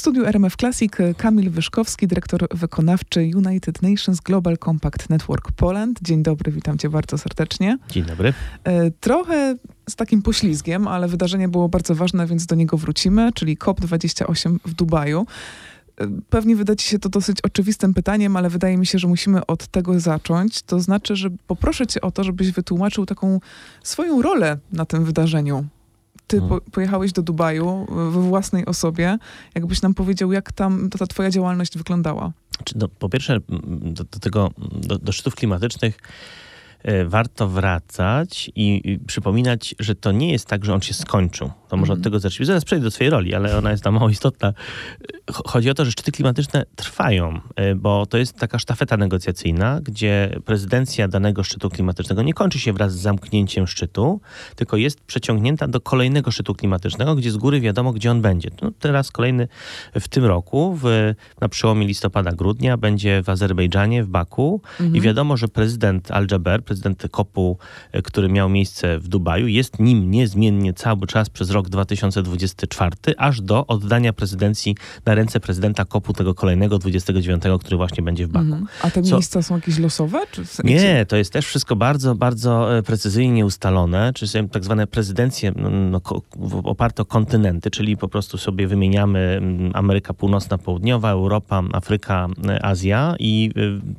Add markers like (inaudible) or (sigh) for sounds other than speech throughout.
studiu RMF Classic Kamil Wyszkowski, dyrektor wykonawczy United Nations Global Compact Network Poland. Dzień dobry, witam cię bardzo serdecznie. Dzień dobry. E, trochę z takim poślizgiem, ale wydarzenie było bardzo ważne, więc do niego wrócimy, czyli COP28 w Dubaju. E, pewnie wyda ci się to dosyć oczywistym pytaniem, ale wydaje mi się, że musimy od tego zacząć. To znaczy, że poproszę cię o to, żebyś wytłumaczył taką swoją rolę na tym wydarzeniu ty hmm. po, pojechałeś do Dubaju we własnej osobie. Jakbyś nam powiedział, jak tam ta twoja działalność wyglądała? No, po pierwsze, do, do tego, do, do szczytów klimatycznych E, warto wracać i, i, przypominać, że to nie jest tak, że on się skończył. To może mm. od mhm. tego zacząć. Zaraz przejdę do swojej roli, ale ona jest tam mało istotna. Chodzi o to, że szczyty klimatyczne trwają, e, bo to jest taka sztafeta negocjacyjna, gdzie prezydencja danego szczytu klimatycznego nie kończy się wraz z zamknięciem szczytu, tylko jest przeciągnięta do kolejnego szczytu klimatycznego, gdzie z góry wiadomo, gdzie on będzie. No, teraz kolejny w tym roku, w, na przełomie listopada-grudnia, będzie w Azerbejdżanie, w Baku mm. i wiadomo, że prezydent Al-Jaber, prezydent Kopu, e, który miał miejsce w Dubaju, jest nim niezmiennie cały czas przez rok 2024, aż do oddania prezydencji na ręce prezydenta Kopu tego kolejnego, 29, który właśnie będzie w Baku. Mhm. A te Co... miejsca są jakieś losowe? Czy... Nie, to jest też wszystko bardzo, bardzo e, precyzyjnie ustalone, czy są tak zwane prezydencje no, no oparte o kontynenty, czyli po prostu sobie wymieniamy Ameryka Północna, Południowa, Europa, Afryka, e, Azja i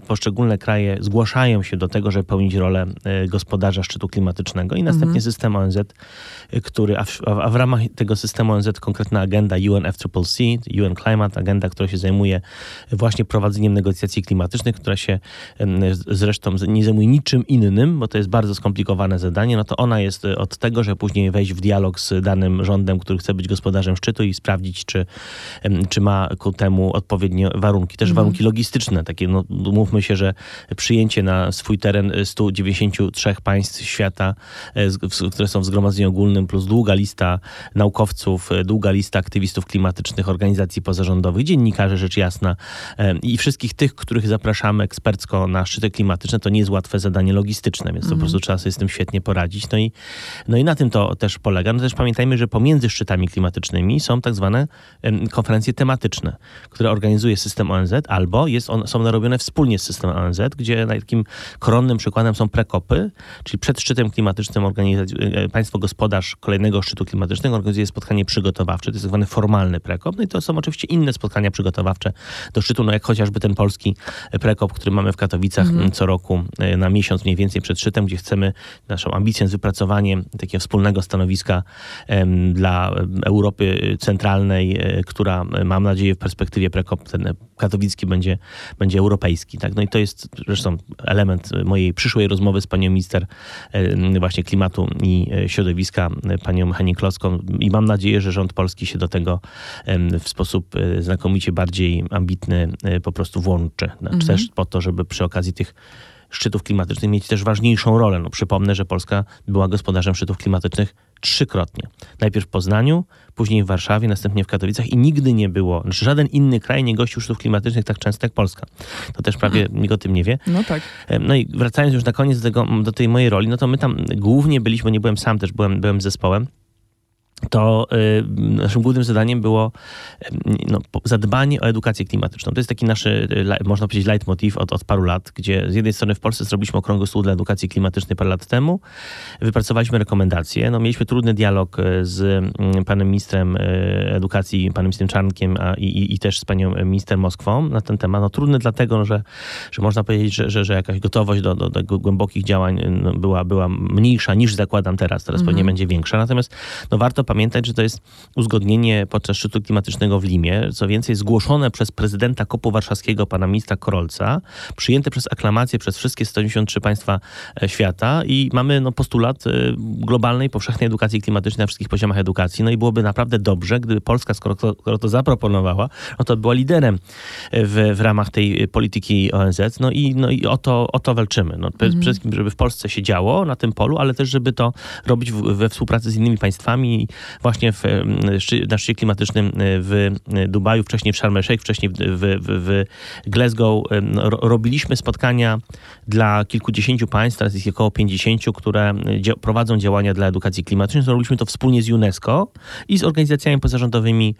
poszczególne kraje zgłaszają się do tego, żeby pełnić rolę e, gospodarza szczytu klimatycznego i następnie mhm. system ONZ, e, który, a w, a w, ramach tego systemu ONZ konkretna agenda UNFCCC, UN Climate, agenda, która się zajmuje właśnie prowadzeniem negocjacji klimatycznych, która się zresztą nie zajmuje niczym innym, bo to jest bardzo skomplikowane zadanie, no to ona jest e, od tego, że później wejść w dialog z danym rządem, który chce być gospodarzem szczytu i sprawdzić, czy, czy ma ku temu odpowiednie warunki. Też mhm. warunki logistyczne, takie, no mówmy się, że przyjęcie na swój teren 100 93 państw świata, e, które są w Zgromadzeniu Ogólnym, plus długa lista naukowców, e, długa lista aktywistów klimatycznych, organizacji pozarządowych, dziennikarzy, rzecz jasna, e, i wszystkich tych, których zapraszamy ekspercko na szczyty klimatyczne, to nie jest łatwe zadanie logistyczne, więc to po prostu mhm. trzeba sobie z tym świetnie poradzić. No i, no i na tym to też polega. No też pamiętajmy, że pomiędzy szczytami klimatycznymi są tak zwane konferencje tematyczne, które organizuje system ONZ, albo jest on, są narobione wspólnie z systemem ONZ, gdzie takim koronnym przykładem są prekopy, czyli przed szczytem klimatycznym e, państwo gospodarz kolejnego szczytu klimatycznego organizuje spotkanie przygotowawcze, to jest tak zwany formalny prekop. No i to są oczywiście inne spotkania przygotowawcze do szczytu, no jak chociażby ten polski prekop, który mamy w Katowicach mm. co roku e, na miesiąc mniej więcej przed szczytem, gdzie chcemy, naszą ambicją jest wypracowanie takiego wspólnego stanowiska um, dla Europy Centralnej, e, która mam nadzieję w perspektywie prekop ten katowicki będzie, będzie europejski. Tak? No i to jest zresztą element mojej przyszłej rozmowy z panią minister e, właśnie klimatu i e, środowiska, e, panią Henię Kloską i mam nadzieję, że rząd polski się do tego w sposób znakomicie bardziej ambitny po prostu włączy. Znaczy mhm. Też po to, żeby przy okazji tych szczytów klimatycznych mieć też ważniejszą rolę. No, przypomnę, że Polska była gospodarzem szczytów klimatycznych trzykrotnie. Najpierw w Poznaniu, później w Warszawie, następnie w Katowicach i nigdy nie było, znaczy żaden inny kraj nie gościł szczytów klimatycznych tak często jak Polska. To też prawie Aha. nikt o tym nie wie. No tak. No i wracając już na koniec do, tego, do tej mojej roli, no to my tam głównie byliśmy, nie byłem sam, też byłem, byłem z zespołem to y, naszym głównym zadaniem było no, zadbanie o edukację klimatyczną. To jest taki nasz, y, można powiedzieć, leitmotiv od, od paru lat, gdzie z jednej strony w Polsce zrobiliśmy okrągły stół dla edukacji klimatycznej parę lat temu, wypracowaliśmy rekomendacje, no, mieliśmy trudny dialog y, z mm, panem ministrem edukacji, panem ministrem Czarnkiem a, i, i, też z panią minister Moskwą na ten temat. No, trudny dlatego, że, że można powiedzieć, że, że, że jakaś gotowość do, do, do głębokich działań no, była, była mniejsza niż zakładam teraz, teraz mhm. pewnie będzie większa. Natomiast no, warto pamiętać, że to jest uzgodnienie podczas szczytu klimatycznego w Limie, co więcej zgłoszone przez prezydenta Kopu Warszawskiego, pana ministra Korolca, przyjęte przez aklamację przez wszystkie 193 państwa e, świata i mamy no, postulat e, globalnej, powszechnej edukacji klimatycznej na wszystkich poziomach edukacji. No i byłoby naprawdę dobrze, gdyby Polska, skoro to, skoro to zaproponowała, no to była liderem w, w ramach tej polityki ONZ. No i, no i o, to, o to walczymy. No, Przede mhm. wszystkim, żeby w Polsce się działo na tym polu, ale też, żeby to robić w, we współpracy z innymi państwami właśnie w, na szczycie klimatycznym w Dubaju, wcześniej w Sharm el Sheikh, wcześniej w, w, w Glasgow. Robiliśmy spotkania dla kilkudziesięciu państw, teraz jest około 50, które prowadzą działania dla edukacji klimatycznej. Robiliśmy to wspólnie z UNESCO i z organizacjami pozarządowymi,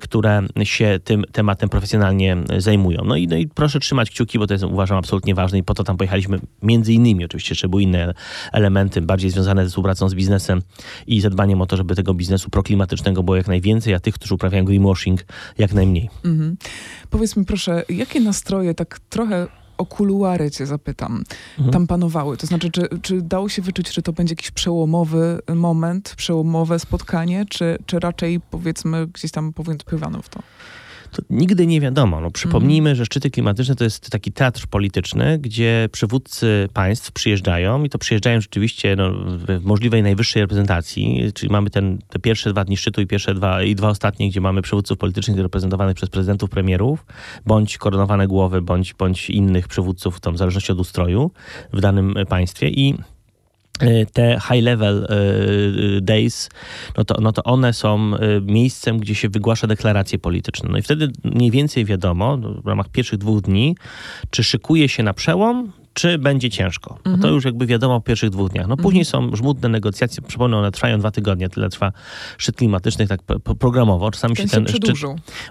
które się tym tematem profesjonalnie zajmują. No i, no i proszę trzymać kciuki, bo to jest uważam absolutnie ważne i po to tam pojechaliśmy między innymi, oczywiście jeszcze były inne elementy bardziej związane ze współpracą z biznesem i zadbaniem o to, żeby tego biznesu proklimatycznego było jak najwięcej, a tych, którzy uprawiają greenwashing jak najmniej. Mhm. Powiedz mi proszę, jakie nastroje tak trochę o kuluary cię zapytam, mhm. tam panowały? To znaczy, czy, czy dało się wyczuć, że to będzie jakiś przełomowy moment, przełomowe spotkanie, czy, czy raczej powiedzmy gdzieś tam powątpiewano w to? To nigdy nie wiadomo. No, przypomnijmy, że szczyty klimatyczne to jest taki teatr polityczny, gdzie przywódcy państw przyjeżdżają i to przyjeżdżają rzeczywiście no, w możliwej najwyższej reprezentacji, czyli mamy ten, te pierwsze dwa dni szczytu i pierwsze dwa, i dwa ostatnie, gdzie mamy przywódców politycznych reprezentowanych przez prezydentów, premierów, bądź koronowane głowy, bądź, bądź innych przywódców, tam, w zależności od ustroju w danym państwie. I te high level y, y, days, no to, no to one są miejscem, gdzie się wygłasza deklaracje polityczne. No i wtedy mniej więcej wiadomo, w ramach pierwszych dwóch dni, czy szykuje się na przełom, czy będzie ciężko. No to mhm. już jakby wiadomo w pierwszych dwóch dniach. No później mhm. są żmudne negocjacje, przypomnę, one trwają dwa tygodnie, tyle trwa szczyt klimatyczny tak programowo. Czasami ten się ten szczyt...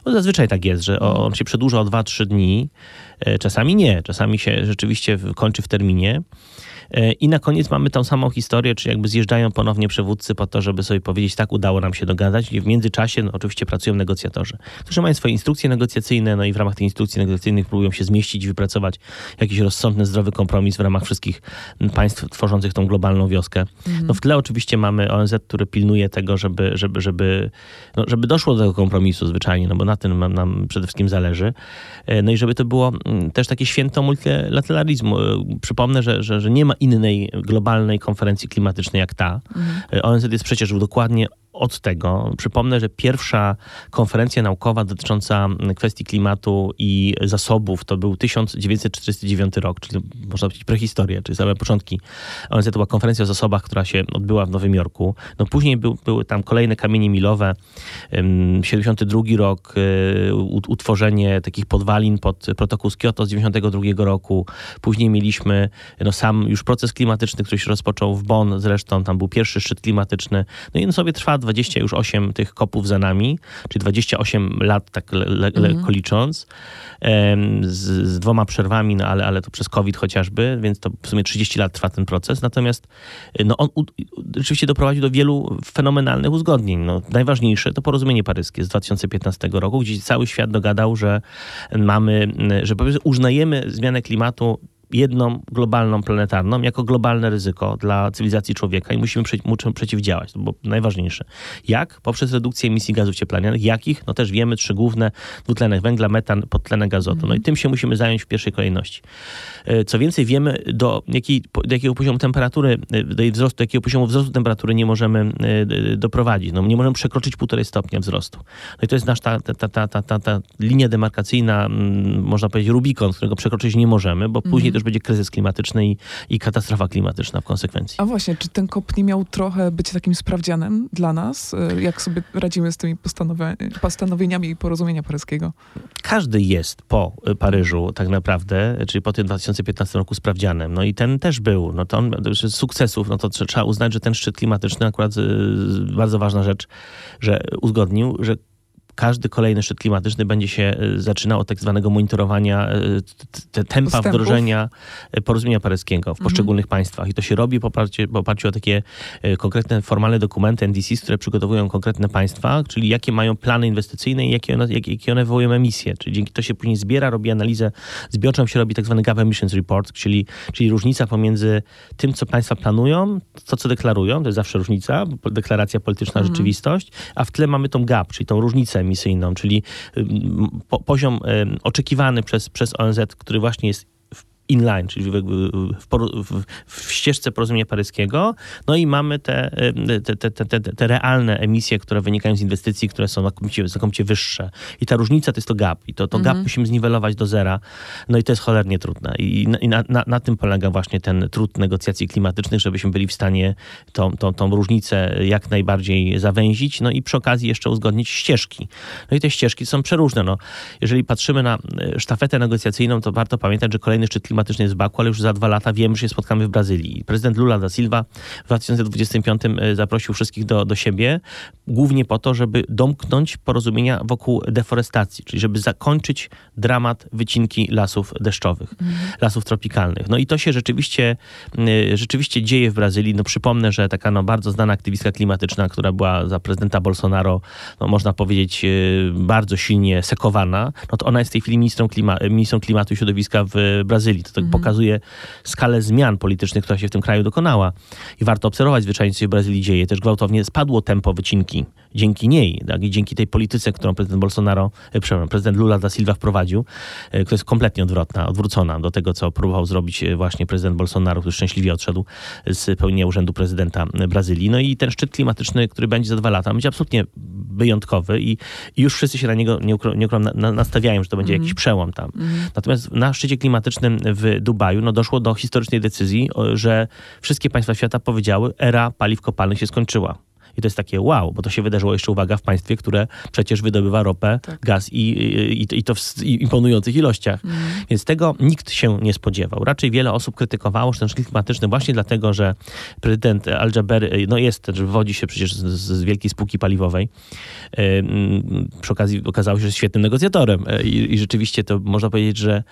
No zazwyczaj tak jest, że on się przedłuża o dwa, trzy dni, e, czasami nie, czasami się rzeczywiście kończy w terminie. E, I na koniec mamy tą samą historię, czy jakby zjeżdżają ponownie przywódcy po to, żeby sobie powiedzieć, tak, udało nam się dogadać. I w międzyczasie no, oczywiście pracują negocjatorzy, którzy mają swoje instrukcje negocjacyjne, no i w ramach tych instrukcji negocjacyjnych próbują się zmieścić i wypracować jakiś rozsądny, zdrowy kompromis w ramach wszystkich państw tworzących tą globalną wioskę. Mhm. No w tle oczywiście mamy ONZ, który pilnuje tego, żeby, żeby, żeby, no, żeby doszło do tego kompromisu zwyczajnie, no bo na tym nam, nam przede wszystkim zależy. E, no i żeby to było mm, też takie święto multilateralizmu. E, przypomnę, że, że, że nie ma innej globalnej konferencji klimatycznej jak ta. Mhm. ONZ jest przecież dokładnie od tego. Przypomnę, że pierwsza konferencja naukowa dotycząca kwestii klimatu i zasobów to był 1949 rok, czyli można powiedzieć prehistoria, czyli same początki ONZ. To była konferencja o zasobach, która się odbyła w Nowym Jorku. No później był, były tam kolejne kamienie milowe. 72 rok, y, utworzenie takich podwalin pod protokół z Kyoto z 92 roku. Później mieliśmy no, sam już proces klimatyczny, który się rozpoczął w Bonn zresztą. Tam był pierwszy szczyt klimatyczny. No i on sobie trwa 20 już 8 tych kopów za nami, czyli 28 lat tak le, le, lekko mhm. licząc, z, z, dwoma przerwami, no ale, ale to przez COVID chociażby, więc to w sumie 30 lat trwa ten proces. Natomiast no, on u, rzeczywiście doprowadził do wielu fenomenalnych uzgodnień. No, najważniejsze to porozumienie paryskie z 2015 roku, gdzie cały świat dogadał, że mamy, że uznajemy zmianę klimatu jedną globalną, planetarną, jako globalne ryzyko dla cywilizacji człowieka i musimy mu przeciwdziałać. Było najważniejsze. Jak? Poprzez redukcję emisji gazów cieplarnianych. Jakich? No też wiemy, trzy główne, dwutlenek węgla, metan, podtlenek azotu. No i tym się musimy zająć w pierwszej kolejności. E, co więcej, wiemy do, do jakiego poziomu temperatury, e, do, wzrostu, do jakiego poziomu wzrostu temperatury nie możemy e, doprowadzić. No, nie możemy przekroczyć półtorej stopnia wzrostu. No i to jest nasza ta, ta, ta, ta, ta, ta linia demarkacyjna, można powiedzieć Rubikon, którego przekroczyć nie możemy, bo później też będzie kryzys klimatyczny i, i katastrofa klimatyczna w konsekwencji. A właśnie, czy ten kop nie miał trochę być takim sprawdzianem dla nas? E, jak sobie radzimy z tymi postanowieniami porozumienia paryskiego? Każdy jest po Paryżu tak naprawdę, czyli po tym 2015 roku sprawdzianem. No i ten też był. No to on, z sukcesów, no to trzeba uznać, że ten szczyt klimatyczny akurat y, bardzo ważna rzecz, że uzgodnił, że każdy kolejny szczyt klimatyczny będzie się e, zaczynał od tak zwanego monitorowania e, tempa Postępów. wdrożenia e, porozumienia paryskiego w poszczególnych mhm. państwach. I to się robi w oparciu, w oparciu o takie konkretne, formalne dokumenty NDC, które przygotowują konkretne państwa, czyli jakie mają plany inwestycyjne i jakie one, jakie, jakie one wywołują emisje. Czyli dzięki to się później zbiera, robi analizę zbiorczą, się robi tak zwany Gap Emissions Report, czyli, czyli różnica pomiędzy tym, co państwa planują, to, co deklarują, to jest zawsze różnica, deklaracja polityczna, mhm. rzeczywistość, a w tle mamy tą gap, czyli tą różnicę emisyjną, czyli po, poziom oczekiwany przez, przez ONZ, który właśnie jest inline, czyli w, w, w, w ścieżce porozumienia paryskiego. No i mamy te, te, te, te, te, realne emisje, które wynikają z inwestycji, które są znakomicie, znakomicie wyższe. I ta różnica to jest to gap. I to, to gap mhm. musimy zniwelować do zera. No i to jest cholernie trudne. I, i na, na, na, tym polega właśnie ten trud negocjacji klimatycznych, żebyśmy byli w stanie tą, tą, tą różnicę jak najbardziej zawęzić, no i przy okazji jeszcze uzgodnić ścieżki. No i te ścieżki są przeróżne. No, jeżeli patrzymy na e, sztafetę negocjacyjną, to warto pamiętać, że kolejny szczyt klimatyczny jest w Baku, ale już za dwa lata wiemy, że się spotkamy w Brazylii. Prezydent Lula da Silva w 2025 e, zaprosił wszystkich do, do siebie, głównie po to, żeby domknąć porozumienia wokół deforestacji, czyli żeby zakończyć dramat wycinki lasów deszczowych, mm. lasów tropikalnych. No i to się rzeczywiście, e, rzeczywiście dzieje w Brazylii. No przypomnę, że taka no, bardzo znana aktywistka klimatyczna, która była za prezydenta Bolsonaro, no, można powiedzieć, e, bardzo silnie sekowana, no to ona jest w tej chwili ministrą, klima, ministrą klimatu i środowiska w Brazylii. To tak mm. pokazuje skalę zmian politycznych, która się w tym kraju dokonała. I warto obserwować zwyczajnie, co się w Brazylii dzieje. Też gwałtownie spadło tempo wycinki dzięki niej tak, i dzięki tej polityce, którą prezydent Bolsonaro, e, przepraszam, prezydent Lula da Silva wprowadził, e, która jest kompletnie odwrotna, odwrócona do tego, co próbował zrobić e, właśnie prezydent Bolsonaro, który szczęśliwie odszedł z pełnienia urzędu prezydenta Brazylii. No i ten szczyt klimatyczny, który będzie za dwa lata, będzie absolutnie wyjątkowy i, już wszyscy się na niego nie, ukro, nie ukro, na, nastawiają, że to będzie mm. jakiś przełom tam. Mm. Natomiast na szczycie klimatycznym w Dubaju no, doszło do historycznej decyzji, że wszystkie państwa świata powiedziały, era paliw kopalnych się skończyła. I to jest takie wow, bo to się wydarzyło jeszcze, uwaga, w państwie, które przecież wydobywa ropę, tak. gaz i, i, i to w imponujących ilościach. Mm. Więc tego nikt się nie spodziewał. Raczej wiele osób krytykowało ten szczyt klimatyczny właśnie dlatego, że prezydent Al-Jaber no jest, że wywodzi się przecież z, z wielkiej spółki paliwowej. Przy okazji okazało się, że jest świetnym negocjatorem e, I, i rzeczywiście to można powiedzieć, że,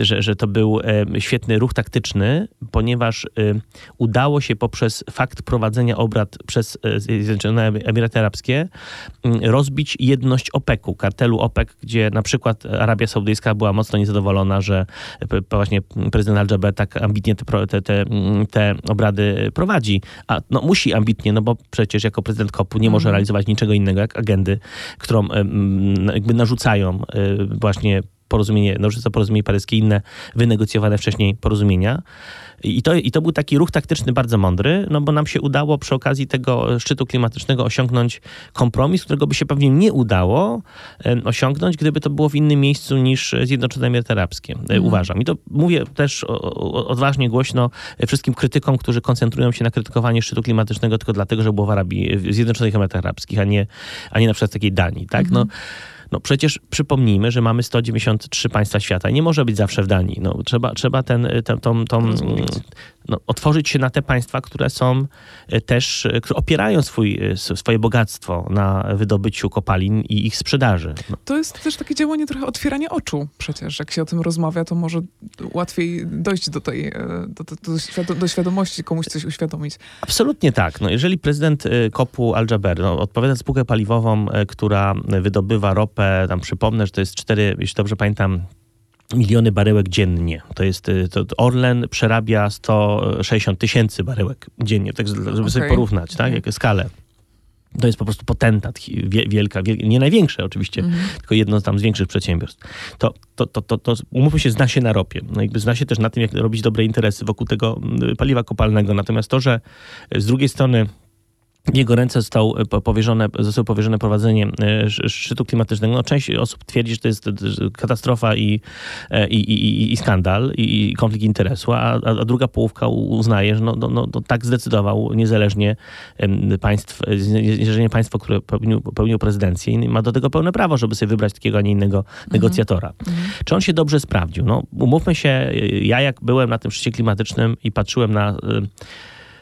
że, że to był świetny ruch taktyczny, ponieważ udało się poprzez fakt prowadzenia obrad przez e, Zjednoczone Emiraty Arabskie, mm, rozbić jedność OPEC-u, kartelu OPEC, gdzie na przykład Arabia Saudyjska była mocno niezadowolona, że właśnie prezydent Al-Jaber tak ambitnie te, te, te, mm, te, obrady prowadzi. A no, musi ambitnie, no bo przecież jako prezydent KOP-u nie może mhm. realizować niczego innego jak agendy, którą jakby narzucają y, właśnie porozumienie, narzuca porozumienie paryskie, inne wynegocjowane wcześniej porozumienia. I to, I to był taki ruch taktyczny bardzo mądry, no bo nam się udało przy okazji tego szczytu klimatycznego osiągnąć kompromis, którego by się pewnie nie udało osiągnąć, gdyby to było w innym miejscu niż Zjednoczone Emiraty Arabskie, e, mhm. uważam. I to mówię też odważnie, głośno wszystkim krytykom, którzy koncentrują się na krytykowaniu szczytu klimatycznego tylko dlatego, że było w Arabii, w Zjednoczonych Emiratach Arabskich, a nie, a nie na przykład takiej Danii, tak? No, mhm. No przecież przypomnijmy, że mamy 193 państwa świata i nie może być zawsze w Danii. No, trzeba, trzeba ten, ten, tą, tą, no, otworzyć się na te państwa, które są e, też, e, które opierają swój, e, swoje bogactwo na wydobyciu kopalin i ich sprzedaży. No. To jest też takie działanie trochę otwierania oczu przecież. Jak się o tym rozmawia, to może łatwiej dojść do tej, do, do, do, do świadomości, komuś coś uświadomić. Absolutnie tak. No, jeżeli prezydent Kopu Al-Jaber no, odpowiada za spółkę paliwową, która wydobywa ropę, tam przypomnę, że to jest cztery, jeśli dobrze pamiętam, miliony baryłek dziennie. To jest, y, to Orlen przerabia 160 tysięcy baryłek dziennie, tak żeby okay. sobie porównać, tak, mhm. jakie skalę. To jest po prostu potentat, wielka, wielka nie największe oczywiście, mm tylko jedno tam z większych przedsiębiorstw. To, to, to, to, to umówmy się, zna się na ropie. No jakby zna się też na tym, jak robić dobre interesy wokół tego paliwa kopalnego. Natomiast to, że z drugiej strony w jego ręce został e, powierzone, zostało powierzone prowadzenie e, szczytu klimatycznego. No, część osób twierdzi, że to jest katastrofa i, e, i, i, i skandal i konflikt interesu, a, a druga połówka uznaje, że no, no, no, tak zdecydował niezależnie państw, niezależnie państwo, które pełniło, pełniło prezydencję i ma do tego pełne prawo, żeby sobie wybrać takiego, a nie innego mhm. negocjatora. Mhm. Czy on się dobrze sprawdził? No, umówmy się, ja jak byłem na tym szczycie klimatycznym i patrzyłem na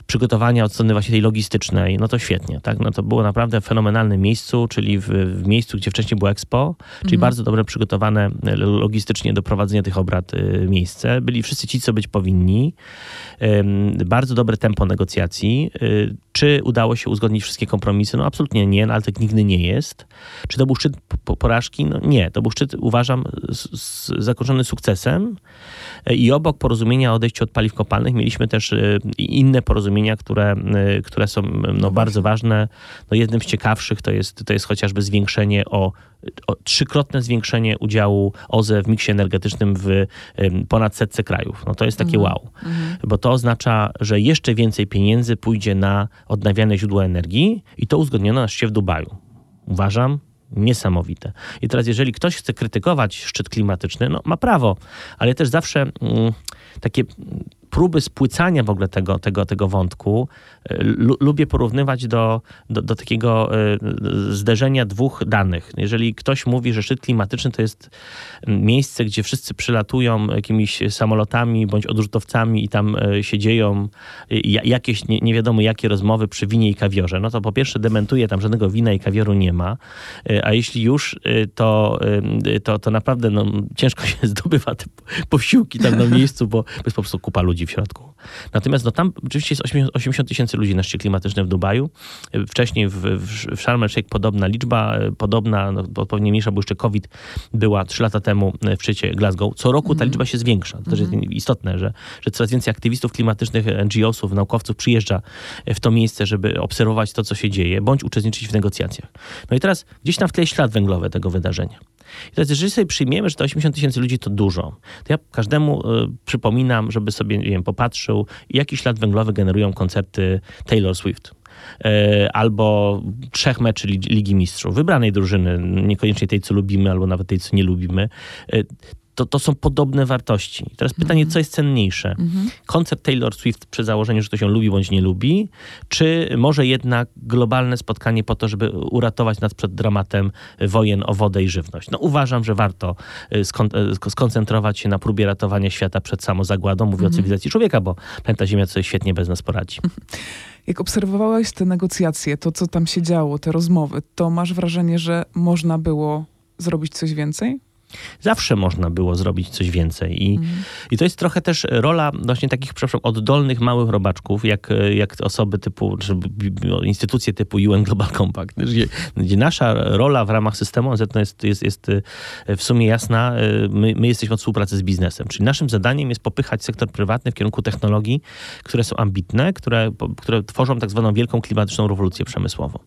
przygotowania od strony właśnie tej logistycznej, no to świetnie, tak? No to było naprawdę w fenomenalnym miejscu, czyli w, w miejscu, gdzie wcześniej było Expo, czyli mhm. bardzo dobre przygotowane logistycznie do prowadzenia tych obrad y, miejsce. Byli wszyscy ci, co być powinni. Bardzo dobre tempo negocjacji. Czy udało się uzgodnić wszystkie kompromisy? No absolutnie nie, no, ale tak nigdy nie jest. Czy to był szczyt porażki? No nie, to był szczyt, uważam, zakończony sukcesem. I obok porozumienia o odejściu od paliw kopalnych mieliśmy też y, inne porozumienia które, które są no, bardzo ważne. No, jednym z ciekawszych to jest, to jest chociażby zwiększenie o trzykrotne zwiększenie udziału OZE w miksie energetycznym w ponad setce krajów. No to jest takie mhm. wow, mhm. bo to oznacza, że jeszcze więcej pieniędzy pójdzie na odnawialne źródła energii i to uzgodniono na szczycie w Dubaju. Uważam, niesamowite. I teraz, jeżeli ktoś chce krytykować szczyt klimatyczny, no ma prawo, ale też zawsze mm, takie próby spłycania w ogóle tego, tego, tego wątku e, lubię porównywać do, do, do, takiego e, zderzenia dwóch danych. Jeżeli ktoś mówi, że szczyt klimatyczny to jest miejsce, gdzie wszyscy przylatują jakimiś samolotami bądź odrzutowcami i tam e, się dzieją jakieś nie, nie wiadomo jakie rozmowy przy winie i kawiorze, no to po pierwsze dementuje, tam żadnego wina i kawioru nie ma, a jeśli już, to, to, to naprawdę no, ciężko się (laughs) zdobywa te posiłki tam na miejscu, bo jest po prostu kupa ludzi ludzi w środku. Natomiast no, tam oczywiście jest 80 tysięcy ludzi na szczycie klimatycznym w Dubaju. Wcześniej w, w, w Sharm el-Sheikh podobna liczba, podobna, no, odpowiednio mniejsza, bo jeszcze COVID była 3 lata temu w szczycie Glasgow. Co roku ta mhm. liczba się zwiększa. To też jest mhm. istotne, że, że coraz więcej aktywistów klimatycznych, NGO-sów, naukowców przyjeżdża w to miejsce, żeby obserwować to, co się dzieje, bądź uczestniczyć w negocjacjach. No i teraz gdzieś tam w tle ślad węglowy tego wydarzenia. I teraz, jeżeli sobie przyjmiemy, że to 80 tysięcy ludzi to dużo, to ja każdemu y, przypominam, żeby sobie, nie wiem, popatrzył, jaki ślad węglowy generują koncerty Taylor Swift e, albo trzech meczy Ligi Mistrzów, wybranej drużyny, niekoniecznie tej, co lubimy, albo nawet tej, co nie lubimy. To, to są podobne wartości. Teraz pytanie, -hmm. co jest cenniejsze? -hmm. Koncert Taylor Swift przy założeniu, że ktoś ją lubi bądź nie lubi, czy może jednak globalne spotkanie po to, żeby uratować nas przed dramatem wojen o wodę i żywność? No uważam, że warto y, skon y, skoncentrować się na próbie ratowania świata przed samozagładą. Mówię mm o mhm. cywilizacji człowieka, bo pamięta Ziemia sobie świetnie bez nas poradzi. Jak obserwowałeś te negocjacje, to co tam się działo, te rozmowy, to masz wrażenie, że można było zrobić coś więcej? Zawsze można było zrobić coś więcej. I, mhm. i to jest trochę też rola właśnie takich, przepraszam, oddolnych małych robaczków, jak, jak osoby typu, czy instytucje typu UN Global Compact, gdzie, gdzie nasza rola w ramach systemu ONZ jest, jest, jest e, w sumie jasna. E, my, my jesteśmy od współpracy z biznesem, czyli naszym zadaniem jest popychać sektor prywatny w kierunku technologii, które są ambitne, które, które tworzą tak zwaną wielką klimatyczną rewolucję przemysłową.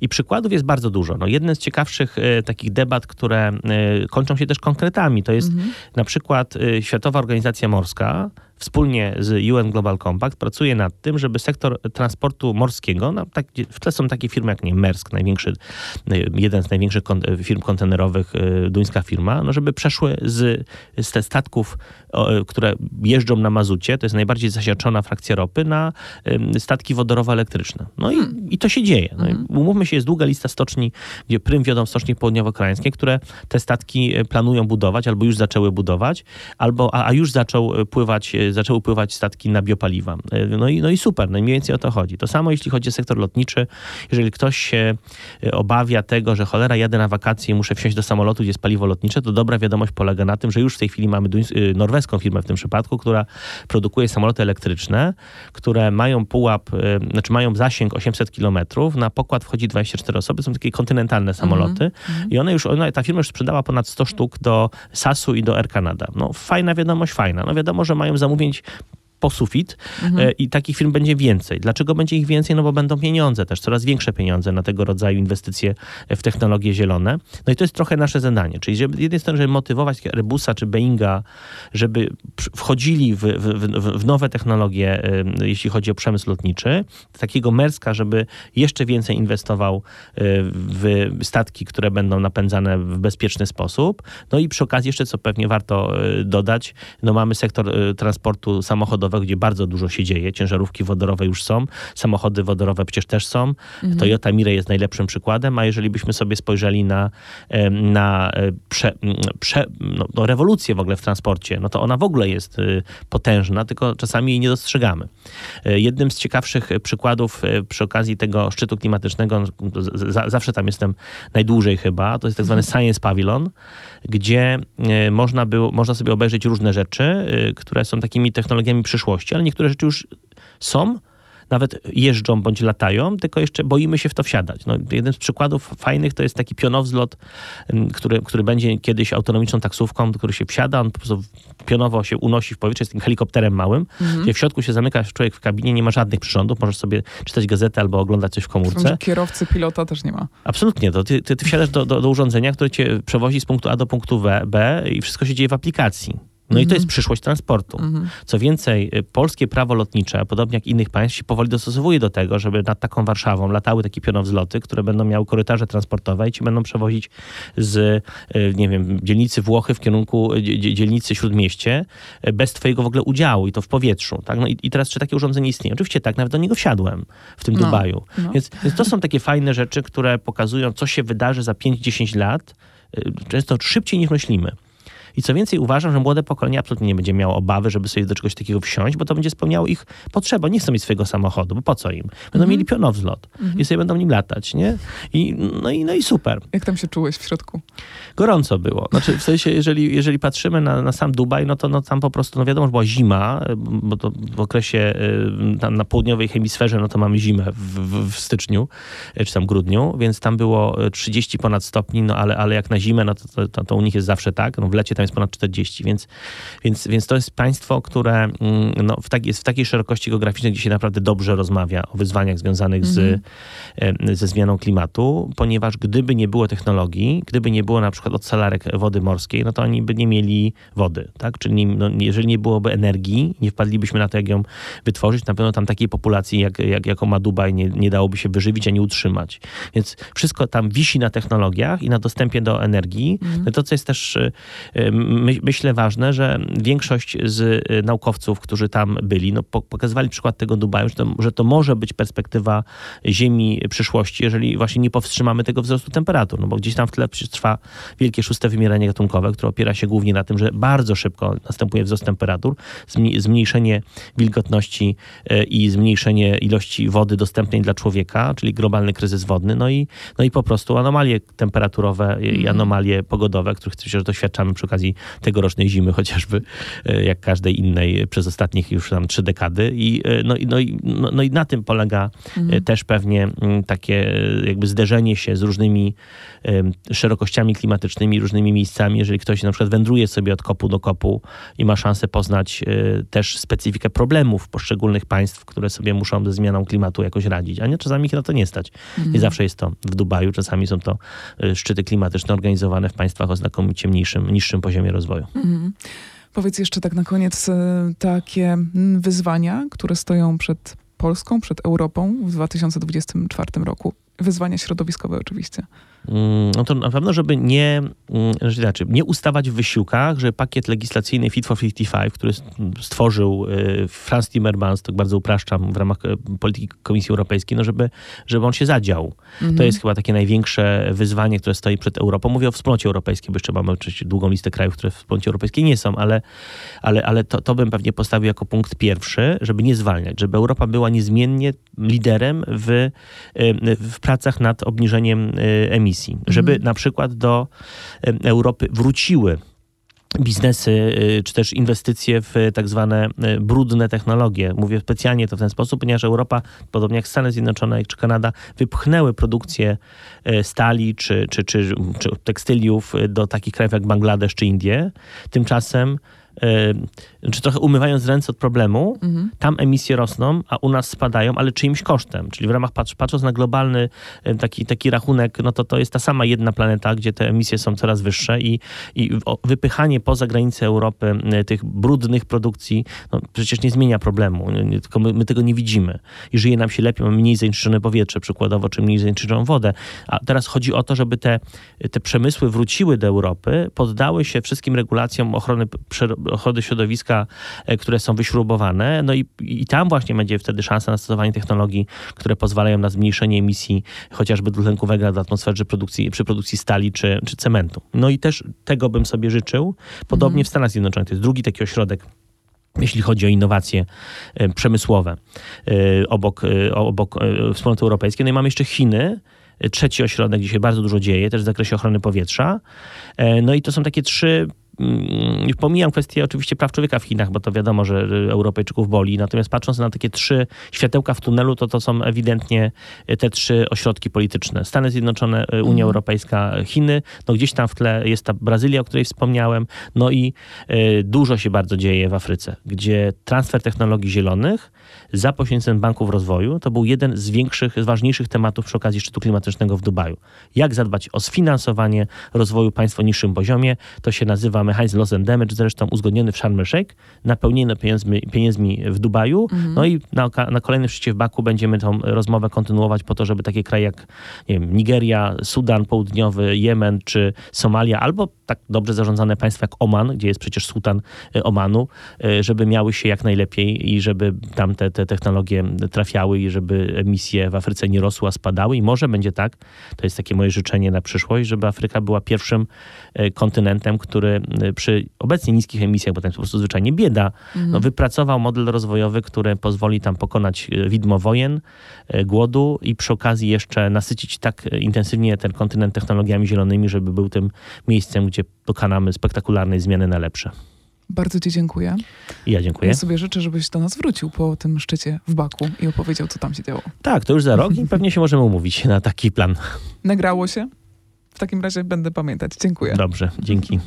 I przykładów jest bardzo dużo. No, jeden z ciekawszych e, takich debat, które kończą się się też konkretami. To jest mhm. na przykład y, Światowa Organizacja Morska, wspólnie z UN Global Compact pracuje nad tym, żeby sektor transportu morskiego, no, tak, w tle są takie firmy jak nie Maersk, największy, jeden z największych firm kontenerowych, y, duńska firma, no, żeby przeszły z, z statków, które jeżdżą na mazucie, to jest najbardziej zasiaczona frakcja ropy, na statki wodorowo-elektryczne. No i, hmm. i to się dzieje. No hmm. Umówmy się, jest długa lista stoczni, gdzie prym wiodą stoczni południowo-koreańskie, które te statki planują budować, albo już zaczęły budować, albo, a, a już zaczął pływać zaczęły pływać statki na biopaliwa. E, no i, no i super, no i mniej więcej o to chodzi. To samo jeśli chodzi o sektor lotniczy. Jeżeli ktoś się e, obawia tego, że cholera jadę na wakacje i muszę wsiąść do samolotu, gdzie jest paliwo lotnicze, to dobra wiadomość polega na tym, że już w tej chwili mamy e, norweską firmę w tym przypadku, która produkuje samoloty elektryczne, które mają pułap, znaczy mają zasięg 800 km, na pokład wchodzi 24 osoby, są takie kontynentalne samoloty mm -hmm. i one już, ona, ta firma już sprzedała ponad 100 sztuk do SAS-u i do Air Canada. No fajna wiadomość, fajna. No wiadomo, że mają zamówienie vende po sufit mhm. E, i takich firm będzie więcej. Dlaczego będzie ich więcej? No bo będą pieniądze też, coraz większe pieniądze na tego rodzaju inwestycje w technologie zielone. No i to jest trochę nasze zadanie, czyli żeby, z jednej strony, żeby motywować Rebusa czy Boeinga, żeby wchodzili w, w, w nowe technologie, jeśli chodzi o przemysł lotniczy, takiego Merska, żeby jeszcze więcej inwestował e, w statki, które będą napędzane w bezpieczny sposób. No i przy okazji jeszcze, co pewnie warto e, dodać, no mamy sektor transportu samochodowego, gdzie bardzo dużo się dzieje. Ciężarówki wodorowe już są, samochody wodorowe przecież też są. Mhm. Toyota Mirai jest najlepszym przykładem, a jeżeli byśmy sobie spojrzeli na, na e, prze, prze, no, no, rewolucję w ogóle w transporcie, no to ona w ogóle jest y, potężna, tylko czasami jej nie dostrzegamy. E, jednym z ciekawszych przykładów e, przy okazji tego szczytu klimatycznego, zawsze tam jestem najdłużej chyba, to jest tak zwany mhm. Science Pavilion, gdzie można, było, można sobie obejrzeć różne rzeczy, które są takimi technologiami przyszłości, ale niektóre rzeczy już są, nawet jeżdżą bądź latają, tylko jeszcze boimy się w to wsiadać. No, jeden z przykładów fajnych to jest taki pionowzlot, który, który będzie kiedyś autonomiczną taksówką, do której się wsiada, on po prostu pionowo się unosi w powietrze, jest tym helikopterem małym, mhm. gdzie w środku się zamyka człowiek w kabinie, nie ma żadnych przyrządów, możesz sobie czytać gazetę albo oglądać coś w komórce. Kierowcy, pilota też nie ma. Absolutnie. To ty, ty, ty wsiadasz do, do, do urządzenia, które cię przewozi z punktu A do punktu B, B i wszystko się dzieje w aplikacji. No i to jest mhm. przyszłość transportu. Mhm. Co więcej, y, polskie prawo lotnicze, podobnie jak innych państw, się powoli dostosowuje do tego, żeby nad taką Warszawą latały takie pionowzloty, które będą miały korytarze transportowe i ci będą przewozić z, y, nie wiem, dzielnicy Włochy w kierunku dzielnicy Śródmieście y, bez twojego w ogóle udziału i to w powietrzu. Tak? No i, i teraz czy takie urządzenie istnieje? Oczywiście tak, nawet do niego wsiadłem w tym no. Dubaju. No. Więc, więc to są takie fajne rzeczy, które pokazują, co się wydarzy za 5-10 lat, często szybciej niż myślimy. I co więcej, uważam, że młode pokolenie absolutnie nie będzie miało obawy, żeby sobie do czegoś takiego wsiąść, bo to będzie spełniało ich potrzeby. Nie chcą mieć swojego samochodu, bo po co im? Będą mhm. mieli pionowzlot mhm. i sobie będą nim latać, nie? I, no, i, no i super. Jak tam się czułeś w środku? Gorąco było. Znaczy, w sensie, jeżeli, jeżeli patrzymy na, na sam Dubaj, no to no, tam po prostu, no wiadomo, że była zima, bo to w okresie na, na południowej hemisferze, no to mamy zimę w, w, w, styczniu, czy tam grudniu, więc tam było 30 ponad stopni, no ale, ale jak na zimę, no to, to, to u nich jest zawsze tak. No w lecie tam jest ponad 40, więc, więc, więc to jest państwo, które mm, no, w tak, jest w takiej szerokości geograficznej, gdzie się naprawdę dobrze rozmawia o wyzwaniach związanych z, mm. ze zmianą klimatu, ponieważ gdyby nie było technologii, gdyby nie było na przykład odsalarek wody morskiej, no to oni by nie mieli wody, tak? Czyli no, jeżeli nie byłoby energii, nie wpadlibyśmy na to, jak ją wytworzyć, na pewno tam takiej populacji, jak, jak, jaką ma Dubaj, nie, nie dałoby się wyżywić ani utrzymać. Więc wszystko tam wisi na technologiach i na dostępie do energii. Mm. No to, co jest też my, myślę ważne, że większość z y, naukowców, którzy tam byli, no, pokazywali przykład tego Dubaju, że to, że to może być perspektywa Ziemi przyszłości, jeżeli właśnie nie powstrzymamy tego wzrostu temperatur, no bo gdzieś tam w tle trwa wielkie szóste wymieranie gatunkowe, które opiera się głównie na tym, że bardzo szybko następuje wzrost temperatur, zmniejszenie wilgotności y, i zmniejszenie ilości wody dostępnej dla człowieka, czyli globalny kryzys wodny, no i, no i po prostu anomalie temperaturowe i mhm. anomalie pogodowe, których przecież doświadczamy przy okazji tegorocznej zimy (laughs) chociażby, e, jak każdej innej przez ostatnich już tam trzy dekady. I, e, no, no, i, no, no i na tym polega e, mhm. też pewnie takie jakby zderzenie się z różnymi szerokościami klimatycznymi, różnymi miejscami. Jeżeli ktoś na przykład wędruje sobie od kopu do kopu i ma szansę poznać też specyfikę problemów poszczególnych państw, które sobie muszą ze zmianą klimatu jakoś radzić, a nie czasami ich na to nie stać. Mhm. Nie zawsze jest to w Dubaju, czasami są to szczyty klimatyczne organizowane w państwach o znakomicie mniejszym, niższym poziomie rozwoju. Mhm. Powiedz jeszcze tak na koniec e, takie mm, wyzwania, które stoją przed Polską, przed Europą w 2024 roku. Wyzwania środowiskowe oczywiście. Mm, no to na pewno, żeby nie, mm, znaczy, nie ustawać w wysiłkach, że pakiet legislacyjny Fit for 55, który stworzył y, Franz Timmermans, tak bardzo upraszczam, w ramach y, polityki Komisji Europejskiej, no żeby, żeby on się zadział. Mhm. To jest chyba takie największe wyzwanie, które stoi przed Europą. Mówię o wspólnocie europejskiej, bo jeszcze mamy oczywiście długą listę krajów, które w wspólnocie europejskiej nie są, ale, ale, ale to, to bym pewnie postawił jako punkt pierwszy, żeby nie zwalniać, żeby Europa była niezmiennie liderem w, y, w pracach nad obniżeniem emisji emisji, żeby mhm. na przykład do Europy wróciły biznesy czy też inwestycje w tak zwane brudne technologie. Mówię specjalnie to w ten sposób, ponieważ Europa, podobnie jak Stany Zjednoczone czy Kanada, wypchnęły produkcję stali czy, czy, czy, czy tekstyliów do takich krajów jak Bangladesz czy Indie. Tymczasem czy trochę umywając ręce od problemu, mhm. tam emisje rosną, a u nas spadają, ale czyimś kosztem. Czyli w ramach, patrz, patrząc na globalny taki, taki rachunek, no to to jest ta sama jedna planeta, gdzie te emisje są coraz wyższe i, i wypychanie poza granice Europy tych brudnych produkcji, no przecież nie zmienia problemu, tylko my, my, tego nie widzimy. I żyje nam się lepiej, mamy mniej zanieczyszczone powietrze przykładowo, czy mniej zanieczyszczoną wodę. A teraz chodzi o to, żeby te, te przemysły wróciły do Europy, poddały się wszystkim regulacjom ochrony, ochrony środowiska, e, które są wyśrubowane. No i, i tam właśnie będzie wtedy szansa na stosowanie technologii, które pozwalają na zmniejszenie emisji chociażby dwutlenku węgla do atmosfery przy produkcji, przy produkcji stali czy, czy cementu. No i też tego bym sobie życzył. Podobnie mhm. w Stanach Zjednoczonych. To jest drugi taki ośrodek jeśli chodzi o innowacje e, przemysłowe e, obok, obok wspólnoty europejskiej. No i mamy jeszcze Chiny, trzeci ośrodek, gdzie się bardzo dużo dzieje, też w zakresie ochrony powietrza. No i to są takie trzy mm, pomijam kwestię oczywiście praw człowieka w Chinach, bo to wiadomo, że Europejczyków boli, natomiast patrząc na takie trzy światełka w tunelu, to to są ewidentnie te trzy ośrodki polityczne. Stany Zjednoczone, Unia mhm. Europejska, Chiny, no gdzieś tam w tle jest ta Brazylia, o której wspomniałem, no i dużo się bardzo dzieje w Afryce, gdzie transfer technologii zielonych za pośrednictwem banków rozwoju to był jeden z większych, z ważniejszych tematów przy okazji szczytu klimatycznego w Dubaju. Jak zadbać o sfinansowanie rozwoju państw o niższym poziomie, to się nazywa mechanizm loss and damage, zresztą uzgodniony w Sharm napełniony pieniędzmi, pieniędzmi w Dubaju, mhm. no i na, na kolejnym szczycie w Baku będziemy tą rozmowę kontynuować po to, żeby takie kraje jak wiem, Nigeria, Sudan Południowy, Jemen czy Somalia, albo tak dobrze zarządzane państwa jak Oman, gdzie jest przecież sułtan e, Omanu, e, żeby miały się jak najlepiej i żeby tam te, te technologie trafiały i żeby emisje w Afryce nie rosły, a spadały. I może będzie tak, to jest takie moje życzenie na przyszłość, żeby Afryka była pierwszym e, kontynentem, który przy obecnie niskich emisjach, bo tam jest po prostu zwyczajnie bieda, mhm. no, wypracował model rozwojowy, który pozwoli tam pokonać widmo wojen, głodu i przy okazji jeszcze nasycić tak intensywnie ten kontynent technologiami zielonymi, żeby był tym miejscem, gdzie dokonamy spektakularnej zmiany na lepsze. Bardzo Ci dziękuję. Ja dziękuję. Ja sobie życzę, żebyś do nas wrócił po tym szczycie w Baku i opowiedział, co tam się działo. Tak, to już za rok i (laughs) pewnie się możemy umówić na taki plan. Nagrało się? W takim razie będę pamiętać. Dziękuję. Dobrze, dzięki.